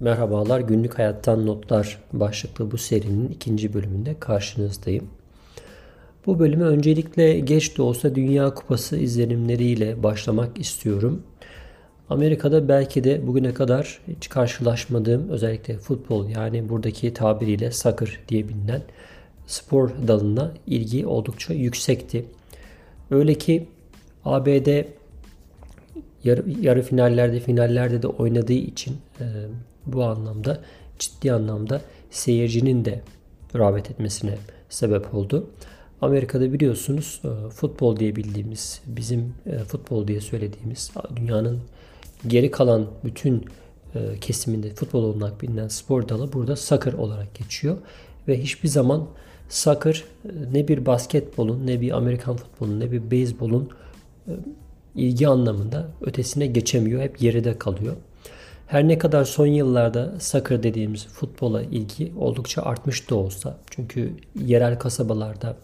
Merhabalar, günlük hayattan notlar başlıklı bu serinin ikinci bölümünde karşınızdayım. Bu bölüme öncelikle geç de olsa Dünya Kupası izlenimleriyle başlamak istiyorum. Amerika'da belki de bugüne kadar hiç karşılaşmadığım özellikle futbol yani buradaki tabiriyle soccer diye bilinen spor dalına ilgi oldukça yüksekti. Öyle ki ABD yarı, yarı finallerde finallerde de oynadığı için e, bu anlamda ciddi anlamda seyircinin de rağbet etmesine sebep oldu. Amerika'da biliyorsunuz e, futbol diye bildiğimiz, bizim e, futbol diye söylediğimiz dünyanın geri kalan bütün e, kesiminde futbol olarak bilinen spor dalı burada soccer olarak geçiyor. Ve hiçbir zaman soccer ne bir basketbolun, ne bir Amerikan futbolun, ne bir beyzbolun ilgi anlamında ötesine geçemiyor. Hep geride kalıyor. Her ne kadar son yıllarda soccer dediğimiz futbola ilgi oldukça artmış da olsa çünkü yerel kasabalarda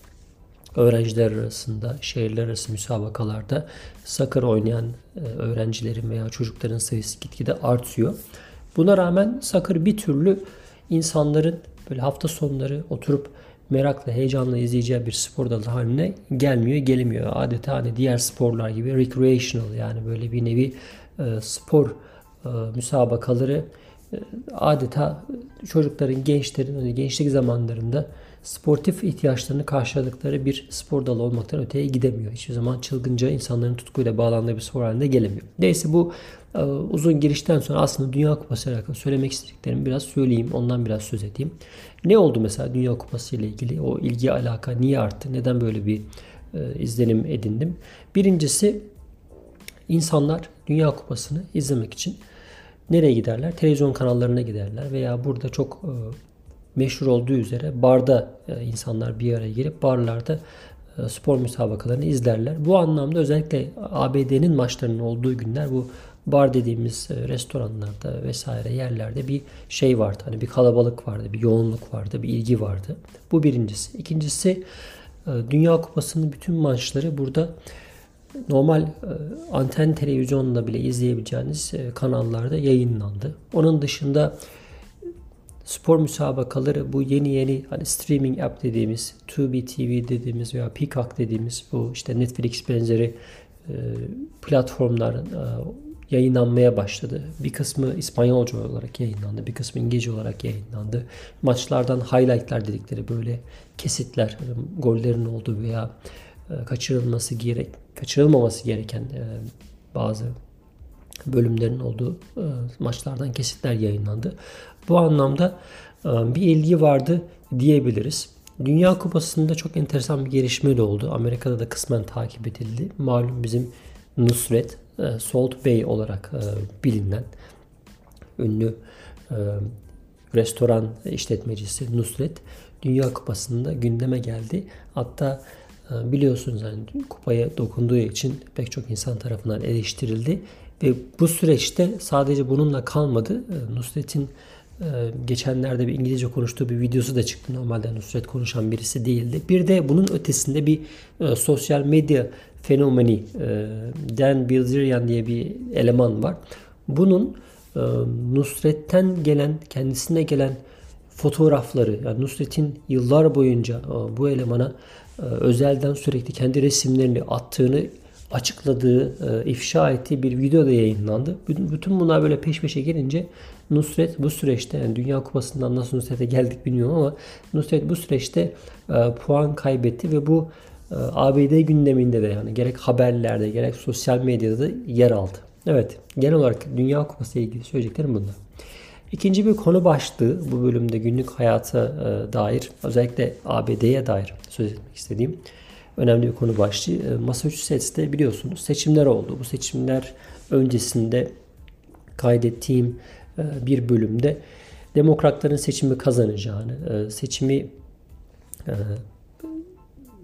öğrenciler arasında şehirler arası müsabakalarda soccer oynayan e, öğrencilerin veya çocukların sayısı gitgide artıyor. Buna rağmen soccer bir türlü insanların böyle hafta sonları oturup merakla, heyecanla izleyeceği bir spor dalı haline gelmiyor, gelemiyor. Adeta hani diğer sporlar gibi recreational yani böyle bir nevi e, spor e, müsabakaları e, adeta çocukların, gençlerin hani gençlik zamanlarında sportif ihtiyaçlarını karşıladıkları bir spor dalı olmaktan öteye gidemiyor. Hiçbir zaman çılgınca insanların tutkuyla bağlandığı bir spor haline gelemiyor. Neyse bu e, uzun girişten sonra aslında Dünya Kupası ile alakalı söylemek istediklerimi biraz söyleyeyim. Ondan biraz söz edeyim. Ne oldu mesela Dünya Kupası ile ilgili? O ilgi alaka niye arttı? Neden böyle bir e, izlenim edindim? Birincisi insanlar Dünya Kupası'nı izlemek için nereye giderler? Televizyon kanallarına giderler veya burada çok e, meşhur olduğu üzere barda e, insanlar bir araya gelip barlarda e, spor müsabakalarını izlerler. Bu anlamda özellikle ABD'nin maçlarının olduğu günler bu bar dediğimiz e, restoranlarda vesaire yerlerde bir şey vardı. Hani bir kalabalık vardı, bir yoğunluk vardı, bir ilgi vardı. Bu birincisi. İkincisi Dünya Kupası'nın bütün maçları burada normal anten televizyonla bile izleyebileceğiniz kanallarda yayınlandı. Onun dışında spor müsabakaları bu yeni yeni hani streaming app dediğimiz, Tubi TV dediğimiz veya Peacock dediğimiz bu işte Netflix benzeri e, platformlar e, yayınlanmaya başladı. Bir kısmı İspanyolca olarak yayınlandı, bir kısmı İngilizce olarak yayınlandı. Maçlardan highlightlar dedikleri böyle kesitler, gollerin olduğu veya e, kaçırılması gerek kaçırılmaması gereken e, bazı bölümlerin olduğu e, maçlardan kesitler yayınlandı. Bu anlamda e, bir ilgi vardı diyebiliriz. Dünya Kupası'nda çok enteresan bir gelişme de oldu. Amerika'da da kısmen takip edildi. Malum bizim Nusret, e, Salt Bay olarak bilinen ünlü restoran işletmecisi Nusret Dünya Kupası'nda gündeme geldi. Hatta biliyorsunuz yani kupaya dokunduğu için pek çok insan tarafından eleştirildi ve bu süreçte sadece bununla kalmadı. E, Nusret'in e, geçenlerde bir İngilizce konuştuğu bir videosu da çıktı. Normalde Nusret konuşan birisi değildi. Bir de bunun ötesinde bir e, sosyal medya fenomeni Dan Bilzerian diye bir eleman var. Bunun Nusret'ten gelen, kendisine gelen fotoğrafları, yani Nusret'in yıllar boyunca bu elemana özelden sürekli kendi resimlerini attığını açıkladığı, e, ifşa ettiği bir video da yayınlandı. Bütün bunlar böyle peş peşe gelince Nusret bu süreçte yani Dünya Kupası'ndan nasıl Nusret'e geldik bilmiyorum ama Nusret bu süreçte e, puan kaybetti ve bu e, ABD gündeminde de yani gerek haberlerde gerek sosyal medyada da yer aldı. Evet genel olarak Dünya Kupası ile ilgili söyleyeceklerim bunlar. İkinci bir konu başlığı bu bölümde günlük hayata dair özellikle ABD'ye dair söz etmek istediğim önemli bir konu başlığı. E, Massachusetts'te biliyorsunuz seçimler oldu. Bu seçimler öncesinde kaydettiğim e, bir bölümde demokratların seçimi kazanacağını, e, seçimi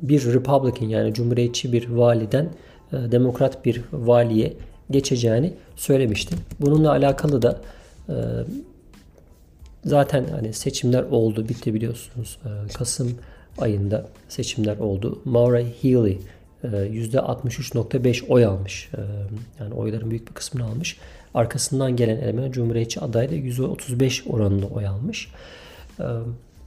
bir Republican yani Cumhuriyetçi bir validen demokrat bir valiye geçeceğini söylemiştim. Bununla alakalı da zaten hani seçimler oldu, bitti biliyorsunuz. Kasım ayında seçimler oldu. Maura Healey %63.5 oy almış. E, yani oyların büyük bir kısmını almış. Arkasından gelen eleman Cumhuriyetçi aday da %35 oranında oy almış. E,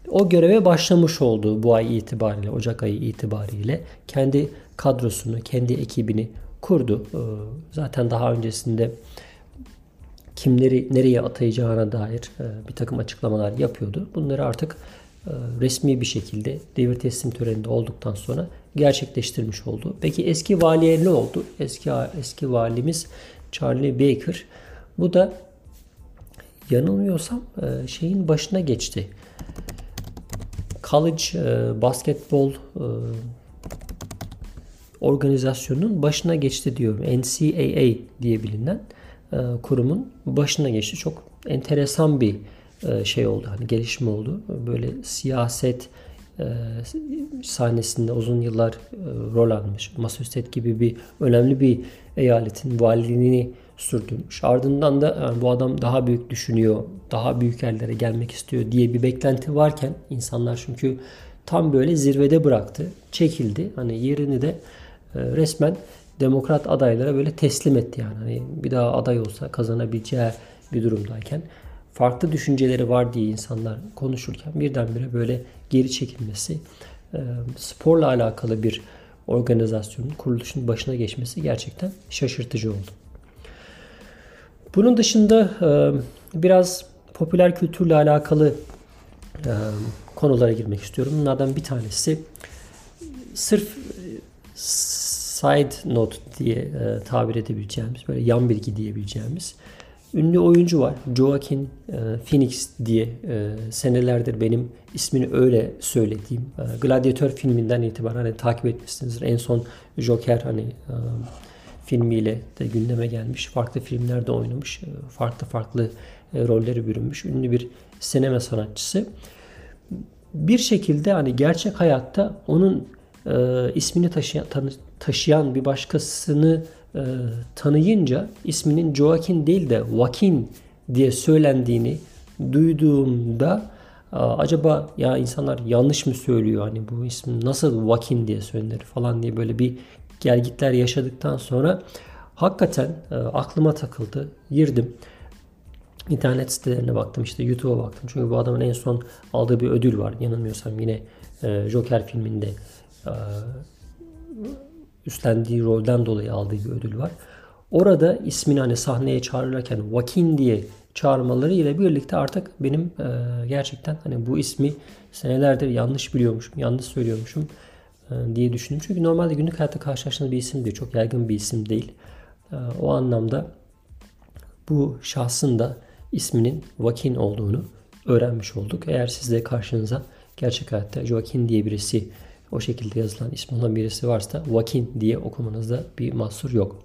o göreve başlamış oldu bu ay itibariyle, Ocak ayı itibariyle. Kendi kadrosunu, kendi ekibini kurdu. Zaten daha öncesinde kimleri nereye atayacağına dair bir takım açıklamalar yapıyordu. Bunları artık e, resmi bir şekilde devir teslim töreninde olduktan sonra gerçekleştirmiş oldu. Peki eski valiye ne oldu? Eski eski valimiz Charlie Baker. Bu da yanılmıyorsam e, şeyin başına geçti. College e, basketbol organizasyonunun başına geçti diyorum. NCAA diye bilinen kurumun başına geçti. Çok enteresan bir e, şey oldu. Hani gelişme oldu. Böyle siyaset e, sahnesinde uzun yıllar e, rol almış. Massachusetts gibi bir önemli bir eyaletin valiliğini sürdürmüş. Ardından da yani bu adam daha büyük düşünüyor, daha büyük yerlere gelmek istiyor diye bir beklenti varken insanlar çünkü tam böyle zirvede bıraktı, çekildi. Hani yerini de resmen demokrat adaylara böyle teslim etti yani. Hani bir daha aday olsa kazanabileceği bir durumdayken farklı düşünceleri var diye insanlar konuşurken birdenbire böyle geri çekilmesi, e, sporla alakalı bir organizasyonun kuruluşun başına geçmesi gerçekten şaşırtıcı oldu. Bunun dışında e, biraz popüler kültürle alakalı e, konulara girmek istiyorum. Bunlardan bir tanesi sırf side note diye tabir edebileceğimiz, böyle yan bilgi diyebileceğimiz ünlü oyuncu var. Joaquin e, Phoenix diye e, senelerdir benim ismini öyle söylediğim. E, Gladiator filminden itibaren hani, takip etmişsinizdir. En son Joker hani filmiyle de gündeme gelmiş. Farklı filmlerde oynamış. Farklı farklı rolleri bürünmüş. Ünlü bir sinema sanatçısı. Bir şekilde hani gerçek hayatta onun ismini taşıyan, taşıyan bir başkasını e, tanıyınca isminin Joaquin değil de Joaquin diye söylendiğini duyduğumda acaba ya insanlar yanlış mı söylüyor hani bu isim nasıl Joaquin diye söylenir falan diye böyle bir gelgitler yaşadıktan sonra hakikaten e, aklıma takıldı. Girdim. internet sitelerine baktım işte YouTube'a baktım. Çünkü bu adamın en son aldığı bir ödül var. Yanılmıyorsam yine e, Joker filminde e, üstlendiği rolden dolayı aldığı bir ödül var. Orada ismini hani sahneye çağrılırken Joaquin diye çağırmaları ile birlikte artık benim e, gerçekten hani bu ismi senelerdir yanlış biliyormuşum, yanlış söylüyormuşum e, diye düşündüm. Çünkü normalde günlük hayatta karşılaştığımız bir isim değil. Çok yaygın bir isim değil. E, o anlamda bu şahsın da isminin Joaquin olduğunu öğrenmiş olduk. Eğer siz de karşınıza gerçek hayatta Joaquin diye birisi o şekilde yazılan ismi olan birisi varsa Joaquin diye okumanızda bir mahsur yok.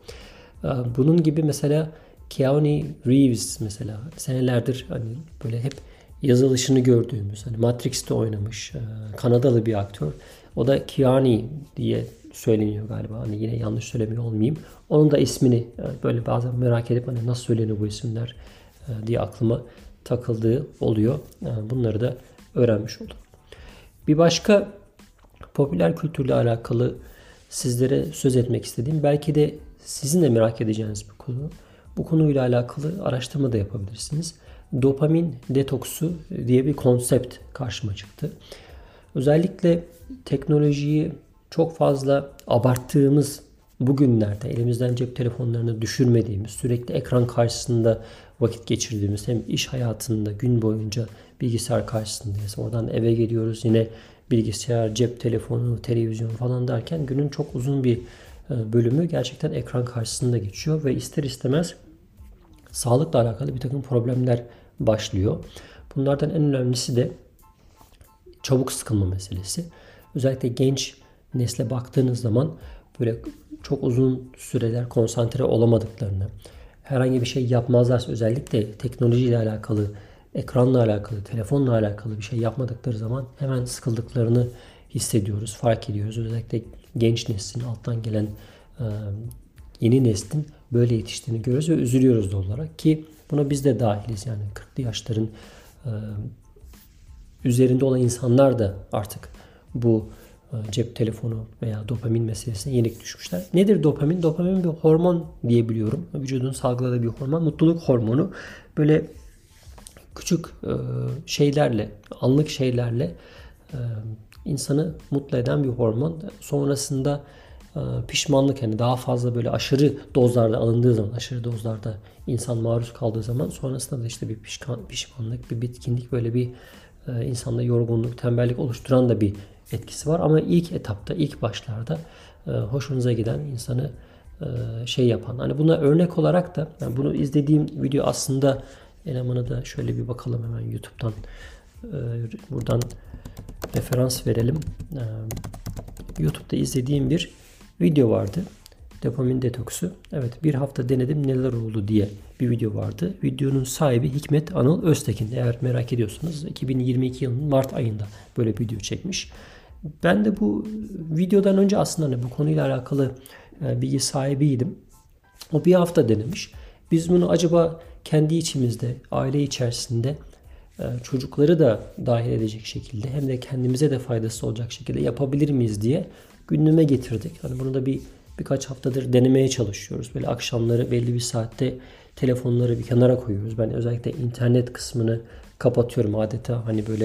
Ee, bunun gibi mesela Keanu Reeves mesela senelerdir hani böyle hep yazılışını gördüğümüz hani Matrix'te oynamış e, Kanadalı bir aktör. O da Keanu diye söyleniyor galiba. Hani yine yanlış söylemiyor olmayayım. Onun da ismini e, böyle bazen merak edip hani nasıl söyleniyor bu isimler e, diye aklıma takıldığı oluyor. Bunları da öğrenmiş oldum. Bir başka popüler kültürle alakalı sizlere söz etmek istediğim belki de sizin de merak edeceğiniz bir konu. Bu konuyla alakalı araştırma da yapabilirsiniz. Dopamin detoksu diye bir konsept karşıma çıktı. Özellikle teknolojiyi çok fazla abarttığımız bugünlerde elimizden cep telefonlarını düşürmediğimiz, sürekli ekran karşısında vakit geçirdiğimiz hem iş hayatında gün boyunca bilgisayar karşısındayız. Oradan eve geliyoruz yine bilgisayar, cep telefonu, televizyon falan derken günün çok uzun bir e, bölümü gerçekten ekran karşısında geçiyor ve ister istemez sağlıkla alakalı bir takım problemler başlıyor. Bunlardan en önemlisi de çabuk sıkılma meselesi. Özellikle genç nesle baktığınız zaman böyle çok uzun süreler konsantre olamadıklarını, herhangi bir şey yapmazlarsa özellikle teknolojiyle alakalı ekranla alakalı, telefonla alakalı bir şey yapmadıkları zaman hemen sıkıldıklarını hissediyoruz, fark ediyoruz. Özellikle genç neslin, alttan gelen e, yeni neslin böyle yetiştiğini görüyoruz ve üzülüyoruz da olarak ki buna biz de dahiliz. Yani 40'lı yaşların e, üzerinde olan insanlar da artık bu e, cep telefonu veya dopamin meselesine yenik düşmüşler. Nedir dopamin? Dopamin bir hormon diyebiliyorum. Vücudun salgıladığı bir hormon. Mutluluk hormonu. Böyle küçük e, şeylerle, anlık şeylerle e, insanı mutlu eden bir hormon. Sonrasında pişmanlık yani daha fazla böyle aşırı dozlarda alındığı zaman, aşırı dozlarda insan maruz kaldığı zaman sonrasında da işte bir pişkan, pişmanlık, bir bitkinlik böyle bir insanda yorgunluk, tembellik oluşturan da bir etkisi var. Ama ilk etapta, ilk başlarda e, hoşunuza giden insanı e, şey yapan. Hani buna örnek olarak da yani bunu izlediğim video aslında elemanı da şöyle bir bakalım hemen YouTube'dan e, buradan referans verelim. E, YouTube'da izlediğim bir video vardı. Dopamin detoksu. Evet bir hafta denedim neler oldu diye bir video vardı. Videonun sahibi Hikmet Anıl Öztekin. Eğer merak ediyorsanız 2022 yılının Mart ayında böyle bir video çekmiş. Ben de bu videodan önce aslında hani bu konuyla alakalı e, bilgi sahibiydim. O bir hafta denemiş. Biz bunu acaba kendi içimizde, aile içerisinde e, çocukları da dahil edecek şekilde hem de kendimize de faydası olacak şekilde yapabilir miyiz diye gündeme getirdik. Hani bunu da bir birkaç haftadır denemeye çalışıyoruz. Böyle akşamları belli bir saatte telefonları bir kenara koyuyoruz. Ben özellikle internet kısmını kapatıyorum adeta hani böyle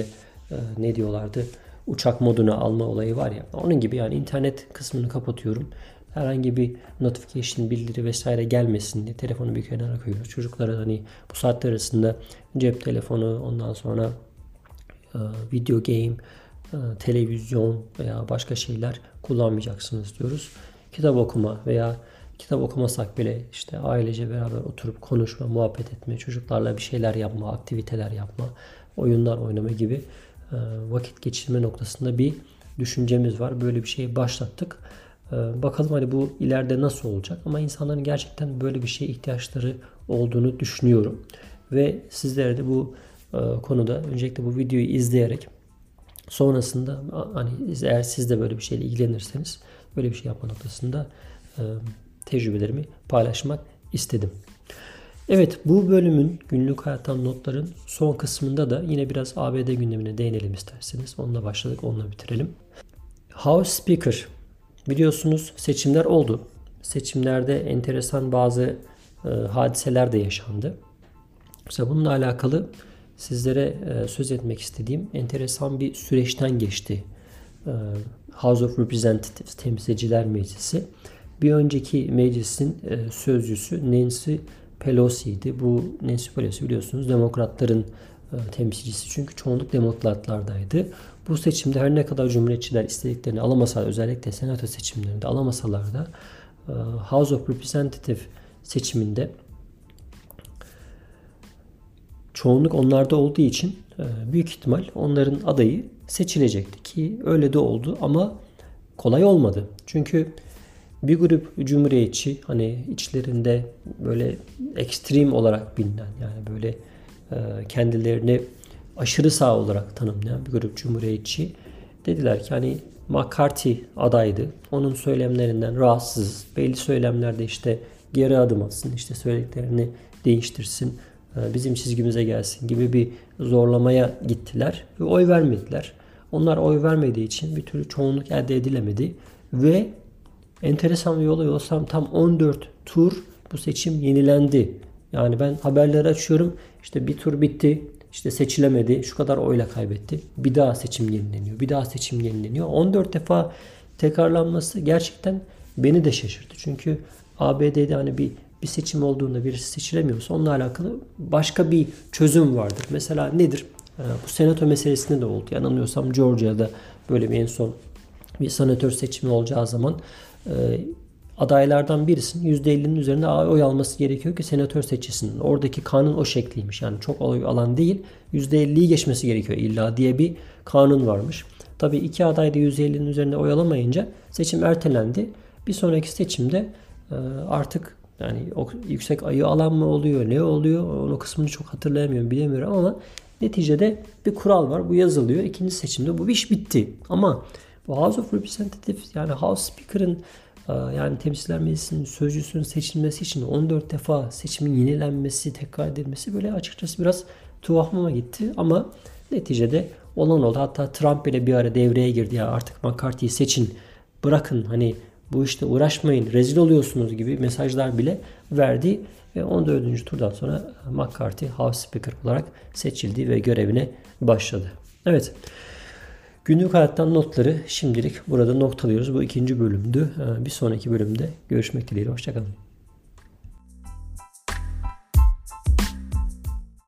e, ne diyorlardı uçak moduna alma olayı var ya. Onun gibi yani internet kısmını kapatıyorum. Herhangi bir notification, bildiri vesaire gelmesin diye telefonu bir kenara koyuyoruz. Çocuklara hani bu saatler arasında cep telefonu, ondan sonra e, video game, e, televizyon veya başka şeyler kullanmayacaksınız diyoruz. Kitap okuma veya kitap okumasak bile işte ailece beraber oturup konuşma, muhabbet etme, çocuklarla bir şeyler yapma, aktiviteler yapma, oyunlar oynama gibi e, vakit geçirme noktasında bir düşüncemiz var. Böyle bir şeyi başlattık. E, bakalım hani bu ileride nasıl olacak ama insanların gerçekten böyle bir şeye ihtiyaçları olduğunu düşünüyorum. Ve sizlere de bu e, konuda öncelikle bu videoyu izleyerek sonrasında hani eğer siz de böyle bir şeyle ilgilenirseniz böyle bir şey yapma noktasında tecrübelerimi paylaşmak istedim. Evet bu bölümün günlük hayattan notların son kısmında da yine biraz ABD gündemine değinelim isterseniz. Onunla başladık, onunla bitirelim. House Speaker. Biliyorsunuz seçimler oldu. Seçimlerde enteresan bazı e, hadiseler de yaşandı. Mesela bununla alakalı sizlere e, söz etmek istediğim enteresan bir süreçten geçti. E, House of Representatives, Temsilciler Meclisi. Bir önceki meclisin e, sözcüsü Nancy Pelosi'ydi. Bu Nancy Pelosi biliyorsunuz demokratların e, temsilcisi çünkü çoğunluk demokratlardaydı. Bu seçimde her ne kadar cumhuriyetçiler istediklerini alamasalar özellikle senato seçimlerinde alamasalar da e, House of Representative seçiminde çoğunluk onlarda olduğu için e, büyük ihtimal onların adayı seçilecekti ki öyle de oldu ama kolay olmadı. Çünkü bir grup cumhuriyetçi hani içlerinde böyle ekstrem olarak bilinen yani böyle e, kendilerini aşırı sağ olarak tanımlayan bir grup cumhuriyetçi dediler ki hani McCarthy adaydı. Onun söylemlerinden rahatsız. Belli söylemlerde işte geri adım atsın, işte söylediklerini değiştirsin, e, bizim çizgimize gelsin gibi bir zorlamaya gittiler ve oy vermediler. Onlar oy vermediği için bir türlü çoğunluk elde edilemedi ve enteresan bir olay olsam tam 14 tur bu seçim yenilendi. Yani ben haberleri açıyorum. İşte bir tur bitti. İşte seçilemedi. Şu kadar oyla kaybetti. Bir daha seçim yenileniyor. Bir daha seçim yenileniyor. 14 defa tekrarlanması gerçekten beni de şaşırttı. Çünkü ABD'de hani bir bir seçim olduğunda birisi seçilemiyorsa onunla alakalı başka bir çözüm vardır. Mesela nedir? Ee, bu senato meselesinde de oldu. Yanılmıyorsam Georgia'da böyle bir en son bir senatör seçimi olacağı zaman e, adaylardan birisinin %50'nin üzerinde oy alması gerekiyor ki senatör seçilsin. Oradaki kanun o şekliymiş. Yani çok oy alan değil %50'yi geçmesi gerekiyor illa diye bir kanun varmış. Tabii iki aday da %50'nin üzerinde oy alamayınca seçim ertelendi. Bir sonraki seçimde e, artık yani o yüksek ayı alan mı oluyor, ne oluyor? Onun kısmını çok hatırlayamıyorum, bilemiyorum ama neticede bir kural var. Bu yazılıyor. İkinci seçimde bu iş bitti. Ama bu House of Representatives yani House Speaker'ın yani Temsiller Meclisi'nin sözcüsünün seçilmesi için 14 defa seçimin yenilenmesi, tekrar edilmesi böyle açıkçası biraz tuhafıma gitti. Ama neticede olan oldu. Hatta Trump ile bir ara devreye girdi ya artık McCarthy'yi seçin bırakın hani bu işte uğraşmayın rezil oluyorsunuz gibi mesajlar bile verdi. Ve 14. turdan sonra McCarthy House Speaker olarak seçildi ve görevine başladı. Evet. Günlük hayattan notları şimdilik burada noktalıyoruz. Bu ikinci bölümdü. Bir sonraki bölümde görüşmek dileğiyle. Hoşçakalın.